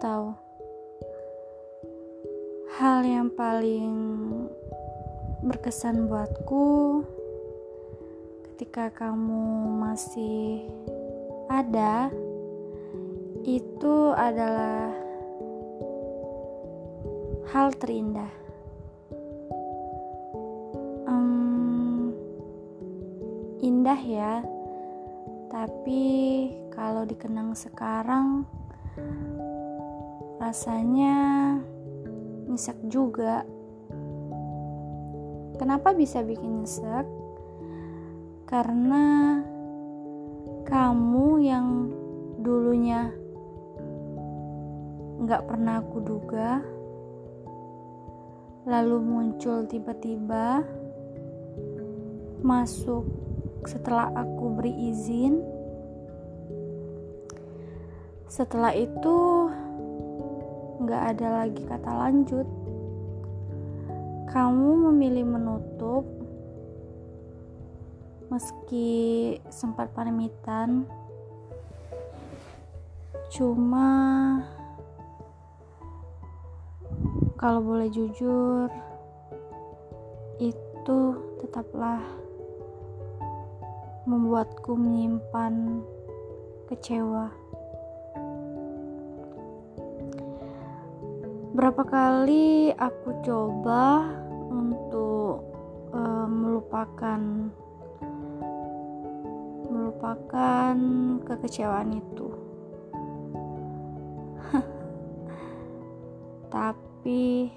atau hal yang paling berkesan buatku ketika kamu masih ada itu adalah hal terindah. Um, indah ya, tapi kalau dikenang sekarang rasanya nyesek juga. Kenapa bisa bikin nyesek? Karena kamu yang dulunya nggak pernah aku duga, lalu muncul tiba-tiba masuk setelah aku beri izin. Setelah itu nggak ada lagi kata lanjut. Kamu memilih menutup meski sempat pamitan. Cuma kalau boleh jujur itu tetaplah membuatku menyimpan kecewa. Berapa kali aku coba untuk uh, melupakan melupakan kekecewaan itu. Tapi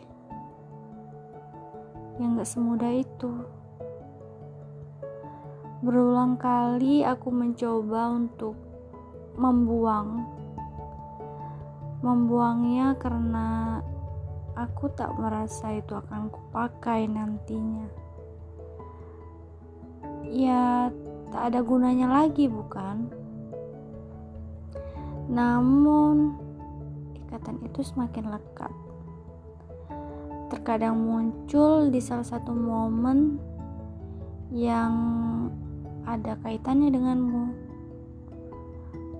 yang gak semudah itu. Berulang kali aku mencoba untuk membuang. Membuangnya karena aku tak merasa itu akan kupakai nantinya. Ya, tak ada gunanya lagi, bukan? Namun, ikatan itu semakin lekat. Terkadang muncul di salah satu momen yang ada kaitannya denganmu,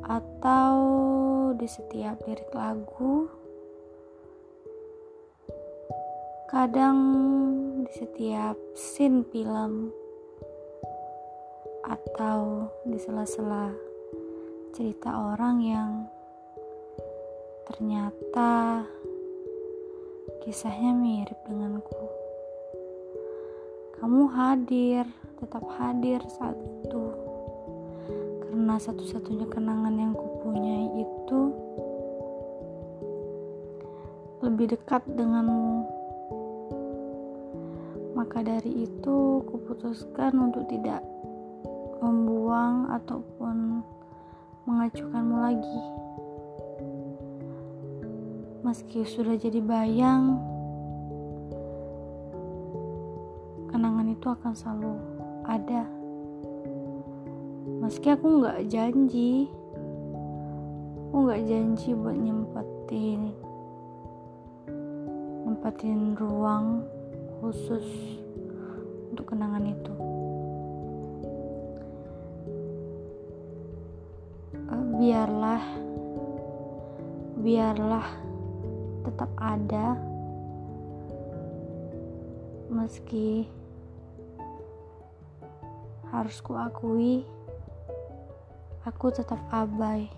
atau di setiap lirik lagu, kadang di setiap scene film, atau di sela-sela cerita orang yang ternyata kisahnya mirip denganku. Kamu hadir, tetap hadir saat itu. Karena satu-satunya kenangan yang kupunyai itu lebih dekat denganmu. Maka dari itu, kuputuskan untuk tidak membuang ataupun mengacukanmu lagi. Meski sudah jadi bayang, kenangan itu akan selalu ada. Meski aku nggak janji, aku nggak janji buat nyempetin, nyempetin ruang khusus untuk kenangan itu. Uh, biarlah, biarlah tetap ada meski harus kuakui aku tetap abai